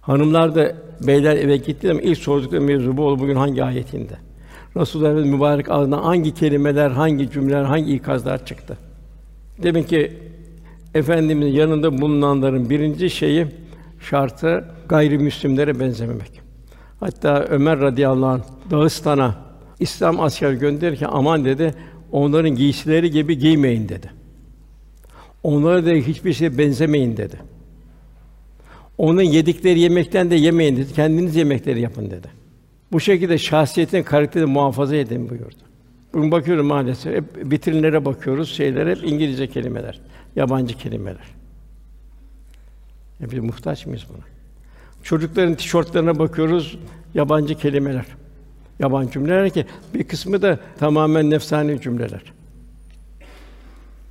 Hanımlar da beyler eve gitti ama ilk sordukları mevzu bu oldu. Bugün hangi ayetinde? Resulullah mübarek ağzından hangi kelimeler, hangi cümleler, hangi ikazlar çıktı? Demek ki efendimizin yanında bulunanların birinci şeyi şartı gayrimüslimlere benzememek. Hatta Ömer radıyallahu anh Dağıstan'a İslam asker gönderirken aman dedi onların giysileri gibi giymeyin dedi. Onlara da hiçbir şey benzemeyin dedi. Onun yedikleri yemekten de yemeyin dedi. Kendiniz yemekleri yapın dedi. Bu şekilde şahsiyetin karakterini muhafaza edin buyurdu. Bugün bakıyorum maalesef hep vitrinlere bakıyoruz, şeyler hep İngilizce kelimeler, yabancı kelimeler. Ya biz muhtaç mıyız buna? Çocukların tişörtlerine bakıyoruz, yabancı kelimeler. Yabancı cümleler ki bir kısmı da tamamen nefsani cümleler.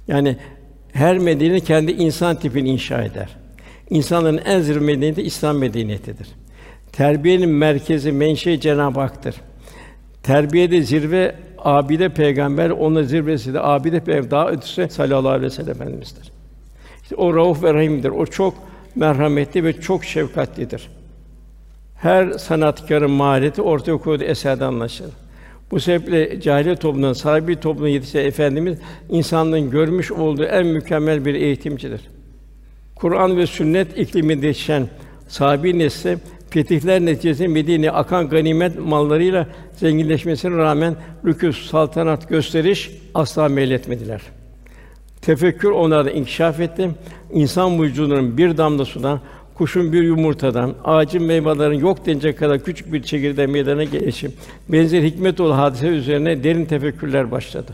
Yani her medeni kendi insan tipini inşa eder. İnsanların en zirve medeniyeti İslam medeniyetidir. Terbiyenin merkezi menşe Cenab-ı Hak'tır. Terbiyede zirve abide peygamber, onun zirvesi de abide peygamber, daha ötesi sallallahu aleyhi ve sellem efendimizdir. İşte o rauf ve rahimdir. O çok merhametli ve çok şefkatlidir. Her sanatkarın mahareti ortaya koyduğu eserde anlaşılır. Bu sebeple cahiliye toplumundan sahibi topluma yetişen efendimiz insanlığın görmüş olduğu en mükemmel bir eğitimcidir. Kur'an ve sünnet ikliminde yetişen sahabi nesli fetihler neticesinde Medine akan ganimet mallarıyla zenginleşmesine rağmen lüküs, saltanat gösteriş asla meyletmediler. Tefekkür onlarda inkişaf etti. İnsan vücudunun bir damla sudan, kuşun bir yumurtadan, ağacın meyvelerin yok denecek kadar küçük bir çekirdeği meydana gelişi, benzer hikmet ol hadise üzerine derin tefekkürler başladı.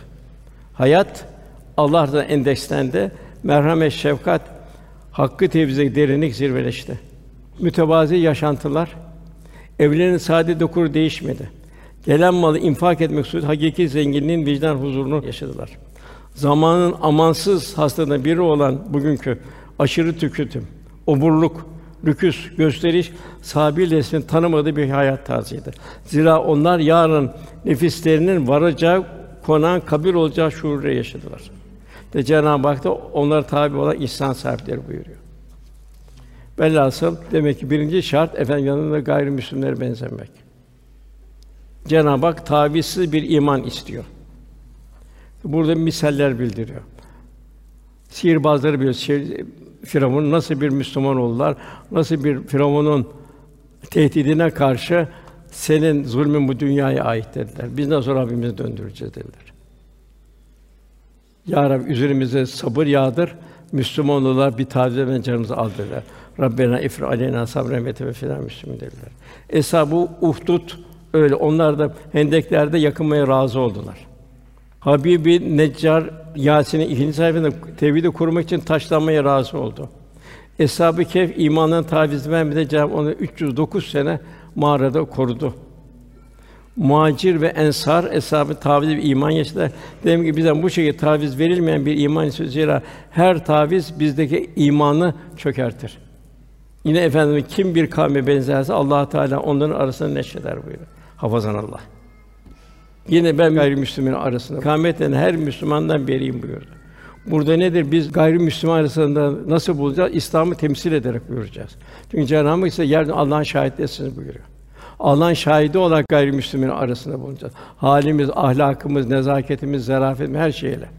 Hayat Allah'tan endekslendi. Merhamet, şefkat, hakkı tevziye derinlik zirveleşti. Mütevazi yaşantılar, evlerin sade dokuru değişmedi. Gelen malı infak etmek suretiyle hakiki zenginliğin vicdan huzurunu yaşadılar. Zamanın amansız hastalığından biri olan bugünkü aşırı tüketim, oburluk, lüküs, gösteriş sahabi neslinin tanımadığı bir hayat tarzıydı. Zira onlar yarın nefislerinin varacağı konağın kabir olacağı şuurla yaşadılar. De Cenab-ı Hak da onlara tabi olan ihsan sahipleri buyuruyor. Velhasıl demek ki birinci şart efendim yanında gayrimüslimlere benzemek. Cenab-ı Hak tavizsiz bir iman istiyor. Burada misaller bildiriyor. Sihirbazları biliyor. Sihir, Firavun nasıl bir Müslüman oldular? Nasıl bir Firavun'un tehdidine karşı senin zulmün bu dünyaya ait dediler. Biz nasıl Rabbimize döndüreceğiz dediler. Ya Rabbi üzerimize sabır yağdır Müslüman olurlar bir tavize canımızı aldırırlar. Rabbena ifri aleyna sabren ve teveffena müslümin dediler. Eshab-ı Uhdud öyle. Onlar da hendeklerde yakınmaya razı oldular. Habibi Neccar Yasin'in ikinci sayfasında tevhidi korumak için taşlanmaya razı oldu. Eshab-ı Kehf imandan taviz vermedi. Cenab-ı onu 309 sene mağarada korudu. Muhacir ve ensar eshab-ı taviz ve iman yaşadılar. Dedim ki bizden bu şekilde taviz verilmeyen bir iman istiyoruz. Zira her taviz bizdeki imanı çökertir. Yine efendim kim bir kavme benzerse Allah Teala onların arasında neşreder buyuruyor. Hafazan Allah. Yine ben gayrimüslimin arasında kâmetten her Müslümandan beriyim buyurdu. Burada nedir? Biz gayrimüslim arasında nasıl bulacağız? İslam'ı temsil ederek buyuracağız. Çünkü Cenab-ı Hak ise yerden Allah'ın şahitlisiniz buyuruyor. Allah'ın şahidi olarak gayrimüslimin arasında bulunacağız. Halimiz, ahlakımız, nezaketimiz, zarafetimiz her şeyle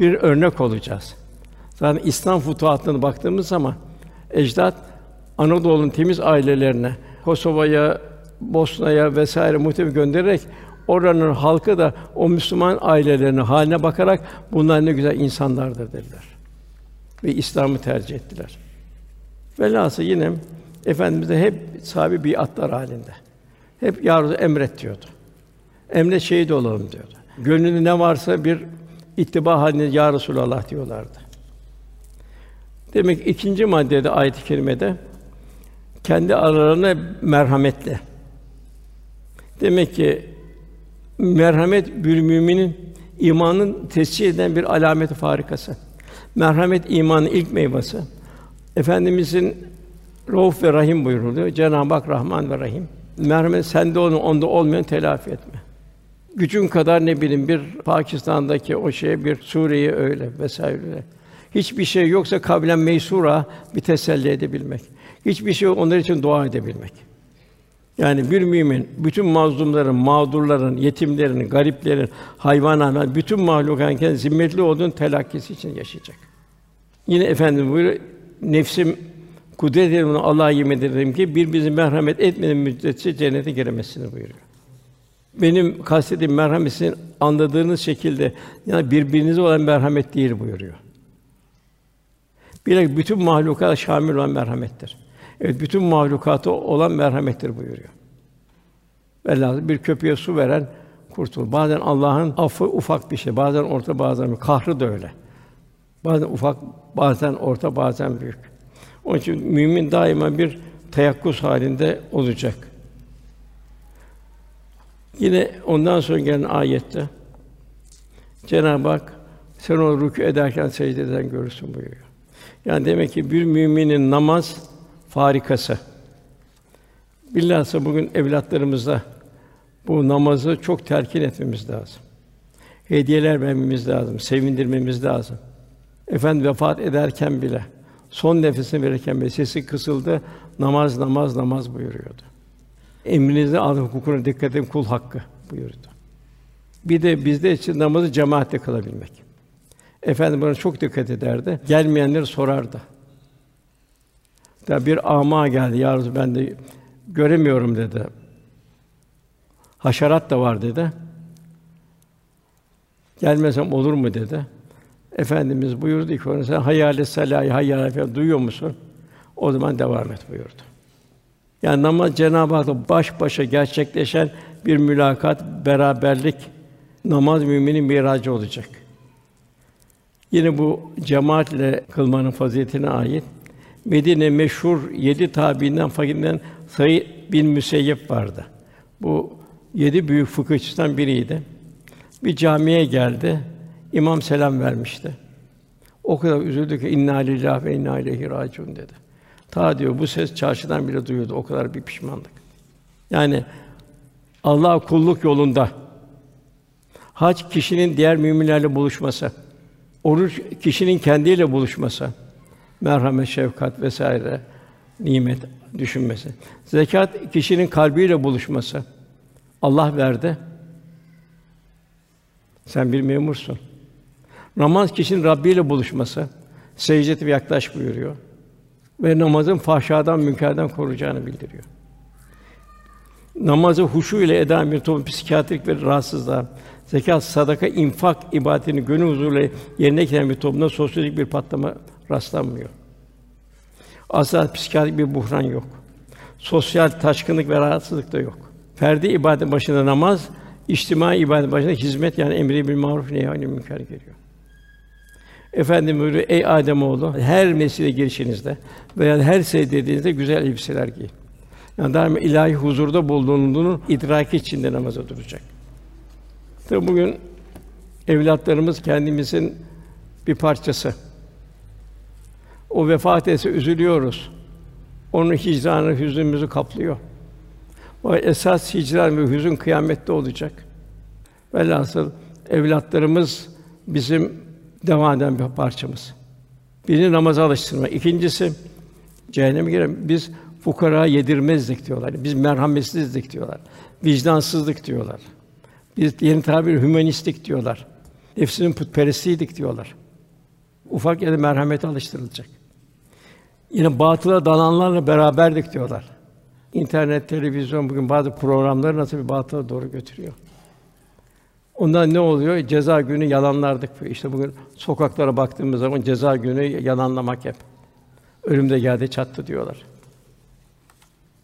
bir örnek olacağız. Zaten İslam futuhatına baktığımız zaman ecdat Anadolu'nun temiz ailelerine, Kosova'ya, Bosna'ya vesaire muhtemelen göndererek oranın halkı da o Müslüman ailelerine haline bakarak bunlar ne güzel insanlardır dediler. Ve İslam'ı tercih ettiler. Velhâsıl yine Efendimiz de hep sahibi biatlar halinde. Hep ya emret diyordu. Emret şehit olalım diyordu. Gönlünde ne varsa bir ittiba halinde ya Resulallah diyorlardı. Demek ikinci maddede ayet-i kerimede kendi aralarına merhametle. Demek ki merhamet bir müminin imanın tescil eden bir alameti farikası. Merhamet imanın ilk meyvesi. Efendimizin Rauf ve Rahim buyuruluyor. Cenab-ı Hak Rahman ve Rahim. Merhamet sende onu onda olmayan telafi etme. Gücün kadar ne bileyim bir Pakistan'daki o şeye bir Suriye'ye öyle vesaire. Hiçbir şey yoksa kabilen meysura bir teselli edebilmek. Hiçbir şey onlar için dua edebilmek. Yani bir mümin bütün mazlumların, mağdurların, yetimlerin, gariplerin, hayvanların, bütün mahlukatın zimmetli olduğunu telakkisi için yaşayacak. Yine efendim buyuruyor, nefsim kudret ederim Allah'a yemin ederim ki bir bizi merhamet etmediğin müddetçe cennete giremezsiniz buyuruyor. Benim kastediğim merhametin anladığınız şekilde yani birbirinize olan merhamet değil buyuruyor. Bilek bütün mahlukata şamil olan merhamettir. Evet, bütün mahlukata olan merhamettir buyuruyor. Velhâsıl bir köpeğe su veren kurtulur. Bazen Allah'ın affı ufak bir şey, bazen orta, bazen. Kahrı da öyle. Bazen ufak, bazen orta, bazen büyük. Onun için mümin daima bir teyakkuz halinde olacak. Yine ondan sonra gelen ayette Cenab-ı Hak sen onu rükû ederken secdeden görürsün buyuruyor. Yani demek ki bir müminin namaz farikası. Bilhassa bugün evlatlarımıza bu namazı çok terkin etmemiz lazım. Hediyeler vermemiz lazım, sevindirmemiz lazım. Efendi vefat ederken bile son nefesini verirken bile sesi kısıldı. Namaz, namaz, namaz buyuruyordu. Emrinize alın hukukuna dikkat edin kul hakkı buyurdu. Bir de bizde için namazı cemaatle kılabilmek. Efendim buna çok dikkat ederdi. Gelmeyenleri sorardı. Da bir ama geldi. Ya Resulallah, ben de göremiyorum dedi. Haşerat da var dedi. Gelmesem olur mu dedi. Efendimiz buyurdu ki ona sen hayal salâhi hayal falan duyuyor musun? O zaman devam et buyurdu. Yani namaz Cenab-ı Hak'la baş başa gerçekleşen bir mülakat, beraberlik namaz müminin miracı olacak. Yine bu cemaatle kılmanın faziletine ait Medine meşhur yedi tabiinden fakirden Sayı bin Müseyyep vardı. Bu yedi büyük fıkıhçıdan biriydi. Bir camiye geldi. İmam selam vermişti. O kadar üzüldü ki inna lillahi ve inna ileyhi raciun dedi. Ta diyor bu ses çarşıdan bile duyuyordu. O kadar bir pişmanlık. Yani Allah kulluk yolunda hac kişinin diğer müminlerle buluşması, oruç kişinin kendiyle buluşması, merhamet, şefkat vesaire nimet düşünmesi. Zekat kişinin kalbiyle buluşması. Allah verdi. Sen bir memursun. Namaz kişinin Rabbi ile buluşması. Secdet ve yaklaş buyuruyor. Ve namazın fahşadan, münkerden koruyacağını bildiriyor. Namazı huşu ile eden bir toplum psikiyatrik ve rahatsızlığa, zekat, sadaka, infak ibadetini gönül huzuruyla yerine getiren bir toplumda sosyolojik bir patlama rastlanmıyor. Asla psikiyatrik bir buhran yok. Sosyal taşkınlık ve rahatsızlık da yok. Ferdi ibadet başında namaz, içtimai ibadet başında hizmet yani emri bil maruf nehy münker geliyor. Efendim buyuruyor, ey Adem oğlu, her mescide girişinizde veya her secdediğinizde güzel elbiseler giyin. Yani daima ilahi huzurda bulunduğunu idraki içinde namaza duracak. Tabi bugün evlatlarımız kendimizin bir parçası. O vefat etse üzülüyoruz. Onun hicranı hüznümüzü kaplıyor. O esas hicran ve hüzün kıyamette olacak. Velhasıl evlatlarımız bizim devam eden bir parçamız. Birini namaza alıştırma. İkincisi cehenneme giren biz fukara yedirmezdik diyorlar. Biz merhametsizdik diyorlar. Vicdansızlık diyorlar. Biz yeni tabir hümanistlik diyorlar. Nefsinin putperestiydik diyorlar. Ufak yerde merhamete alıştırılacak. Yine batıla dalanlarla beraberdik diyorlar. İnternet, televizyon bugün bazı programları nasıl bir batıla doğru götürüyor. Ondan ne oluyor? Ceza günü yalanlardık. İşte bugün sokaklara baktığımız zaman ceza günü yalanlamak hep. Ölüm de geldi çattı diyorlar.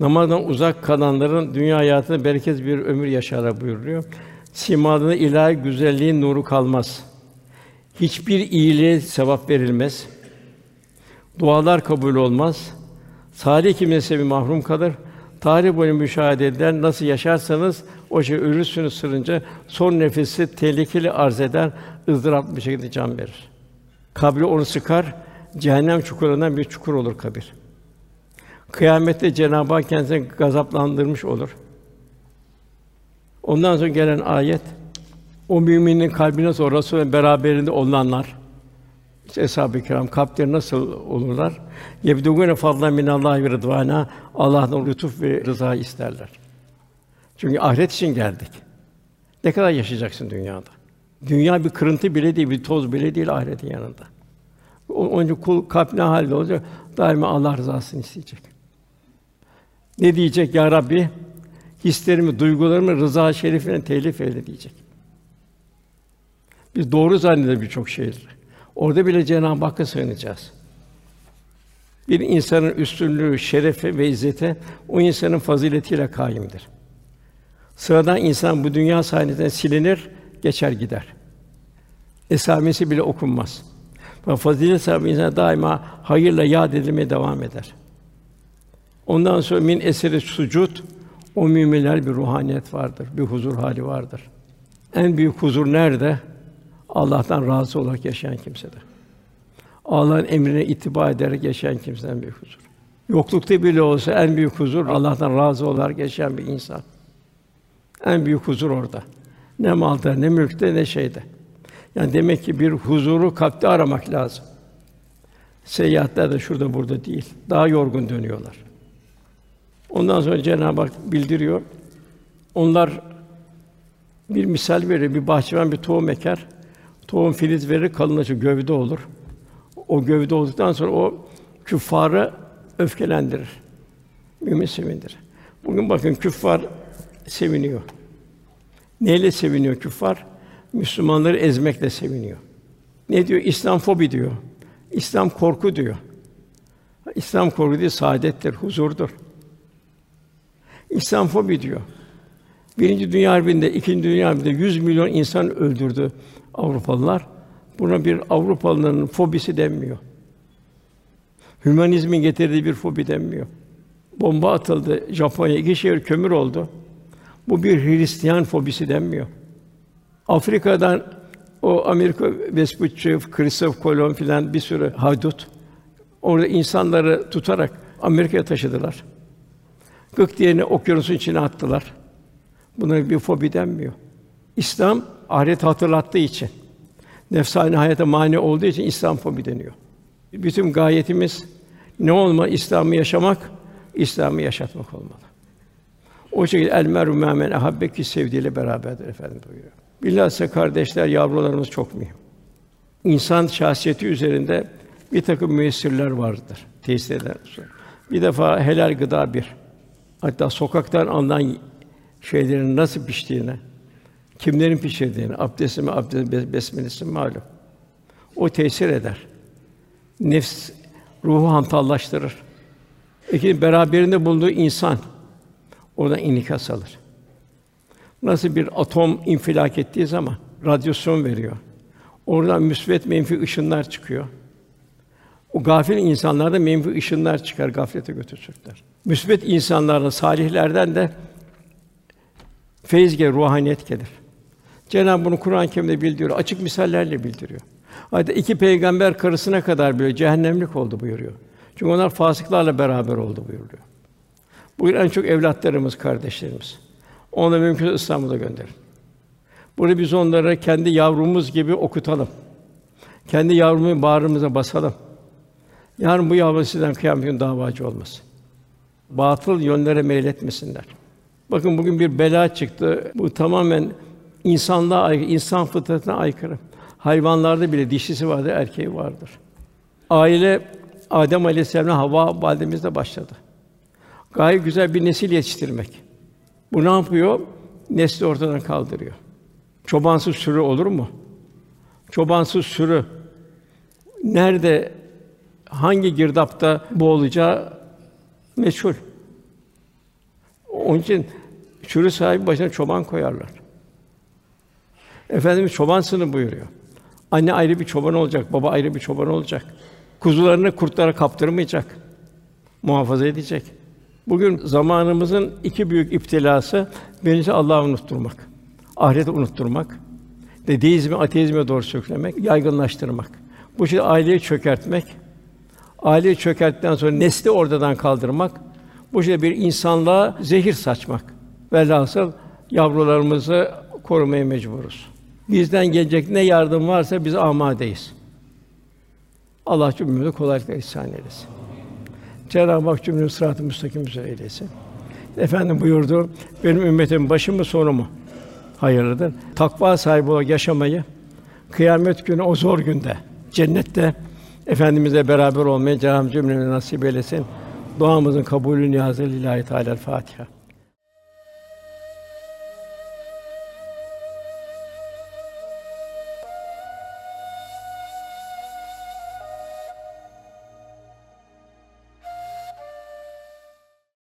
Namazdan uzak kalanların dünya hayatında bereket bir ömür yaşarlar buyuruyor. Simalarında ilahi güzelliğin nuru kalmaz. Hiçbir iyiliğe sevap verilmez. Dualar kabul olmaz. Salih kimse bir mahrum kalır. Tarih boyu müşahede edilen nasıl yaşarsanız o şey ölürsünüz sırınca son nefesi tehlikeli arz eder, ızdıraplı bir şekilde can verir. Kabri onu sıkar, cehennem çukurundan bir çukur olur kabir. Kıyamette Cenab-ı Hak kendisini gazaplandırmış olur. Ondan sonra gelen ayet o müminin kalbine sonra Resul'ün beraberinde olanlar işte eshab-ı kiram kalpleri nasıl olurlar? Yebdugune fadlan min Allah ve rıdvana Allah'tan lütuf ve rıza isterler. Çünkü ahiret için geldik. Ne kadar yaşayacaksın dünyada? Dünya bir kırıntı bile değil, bir toz bile değil ahiretin yanında. Onun için kul kalp ne halde olacak? Daima Allah rızasını isteyecek. Ne diyecek ya Rabbi? Hislerimi, duygularımı rıza şerifine telif eyle diyecek. Biz doğru zannederiz birçok şeyleri. Orada bile Cenab-ı Hakk'a sığınacağız. Bir insanın üstünlüğü, şerefi ve izzeti o insanın faziletiyle kaimdir. Sıradan insan bu dünya sahnesinden silinir, geçer gider. Esamesi bile okunmaz. Ve fazilet sahibi insan daima hayırla yad edilmeye devam eder. Ondan sonra min eseri sucud o müminler bir ruhaniyet vardır, bir huzur hali vardır. En büyük huzur nerede? Allah'tan razı olarak yaşayan kimsede. Allah'ın emrine ittiba ederek yaşayan kimseden büyük huzur. Yoklukta bile olsa en büyük huzur Allah'tan razı olarak yaşayan bir insan. En büyük huzur orada. Ne malda, ne mülkte, ne şeyde. Yani demek ki bir huzuru kalpte aramak lazım. Seyahatler de şurada burada değil. Daha yorgun dönüyorlar. Ondan sonra Cenab-ı Hak bildiriyor. Onlar bir misal verir, bir bahçıvan bir tohum eker. Tohum filiz verir, kalınlaşır, gövde olur. O gövde olduktan sonra o küffarı öfkelendirir. Mümin sevindir. Bugün bakın küffar seviniyor. Neyle seviniyor küffar? Müslümanları ezmekle seviniyor. Ne diyor? İslam fobi diyor. İslam korku diyor. İslam korku değil, saadettir, huzurdur. İslam fobi diyor. Birinci Dünya Harbi'nde, ikinci Dünya Harbi'nde 100 milyon insan öldürdü Avrupalılar. Buna bir Avrupalıların fobisi denmiyor. Hümanizmin getirdiği bir fobi denmiyor. Bomba atıldı Japonya, iki şehir kömür oldu. Bu bir Hristiyan fobisi denmiyor. Afrika'dan o Amerika Vespucci, Christoph Kolomb filan bir sürü haydut orada insanları tutarak Amerika'ya taşıdılar. Gık diyeni okyanusun içine attılar. Buna bir fobi denmiyor. İslam ahiret hatırlattığı için, nefsani hayata mani olduğu için İslam fobi deniyor. Bütün gayetimiz ne olma İslam'ı yaşamak, İslam'ı yaşatmak olmalı. O şekilde el meru men ahabbeki sevdiğiyle beraberdir efendim buyuruyor. Bilhassa kardeşler, yavrularımız çok mühim. İnsan şahsiyeti üzerinde bir takım müessirler vardır, tesis eden. Bir defa helal gıda bir. Hatta sokaktan alınan şeylerin nasıl piştiğine, kimlerin pişirdiğini, abdesti mi, abdest be- besmelesi mi malum. O tesir eder. Nefs ruhu hantallaştırır. İki beraberinde bulunduğu insan oradan inikas alır. Nasıl bir atom infilak ettiği zaman radyasyon veriyor. Oradan müsbet menfi ışınlar çıkıyor. O gafil insanlarda menfi ışınlar çıkar, gaflete götürürler. Müsbet insanlardan, salihlerden de feyiz gelir, ruhaniyet gelir. Cenab-ı bunu Kur'an-ı Kerim'de bildiriyor, açık misallerle bildiriyor. Hatta iki peygamber karısına kadar böyle cehennemlik oldu buyuruyor. Çünkü onlar fasıklarla beraber oldu buyuruyor. Bugün en çok evlatlarımız, kardeşlerimiz. Onu mümkün İstanbul'a gönderin. Burada biz onları kendi yavrumuz gibi okutalım. Kendi yavrumu bağrımıza basalım. Yarın bu yavru sizden kıyamet günü davacı olmasın. Batıl yönlere meyletmesinler. Bakın bugün bir bela çıktı. Bu tamamen insanlığa aykırı, insan fıtratına aykırı. Hayvanlarda bile dişisi vardır, erkeği vardır. Aile Adem Aleyhisselam'la Havva validemizle başladı. Gayet güzel bir nesil yetiştirmek. Bu ne yapıyor? Nesli ortadan kaldırıyor. Çobansız sürü olur mu? Çobansız sürü nerede hangi girdapta boğulacağı meçhul. Onun için sürü sahibi başına çoban koyarlar. Efendimiz çoban sınıfı buyuruyor. Anne ayrı bir çoban olacak, baba ayrı bir çoban olacak. Kuzularını kurtlara kaptırmayacak. Muhafaza edecek. Bugün zamanımızın iki büyük iptilası birincisi Allah'ı unutturmak. Ahireti unutturmak. De deizmi, ateizme doğru sürüklemek, yaygınlaştırmak. Bu şekilde aileyi çökertmek. Aileyi çökerttikten sonra nesli ortadan kaldırmak. Bu şekilde bir insanlığa zehir saçmak. Velhasıl yavrularımızı korumaya mecburuz. Bizden gelecek ne yardım varsa biz amadeyiz. Allah cümlemize kolaylıkla ihsan eylesin. Cenab-ı Hak cümlemizi sırat-ı müstakim üzere eylesin. Efendim buyurdu, benim ümmetim başı mı sonu mu hayırlıdır. Takva sahibi olarak yaşamayı, kıyamet günü o zor günde, cennette Efendimizle beraber olmayı Cenab-ı cümlemize nasip eylesin. Duamızın kabulü niyazı lillahi teala Fatiha.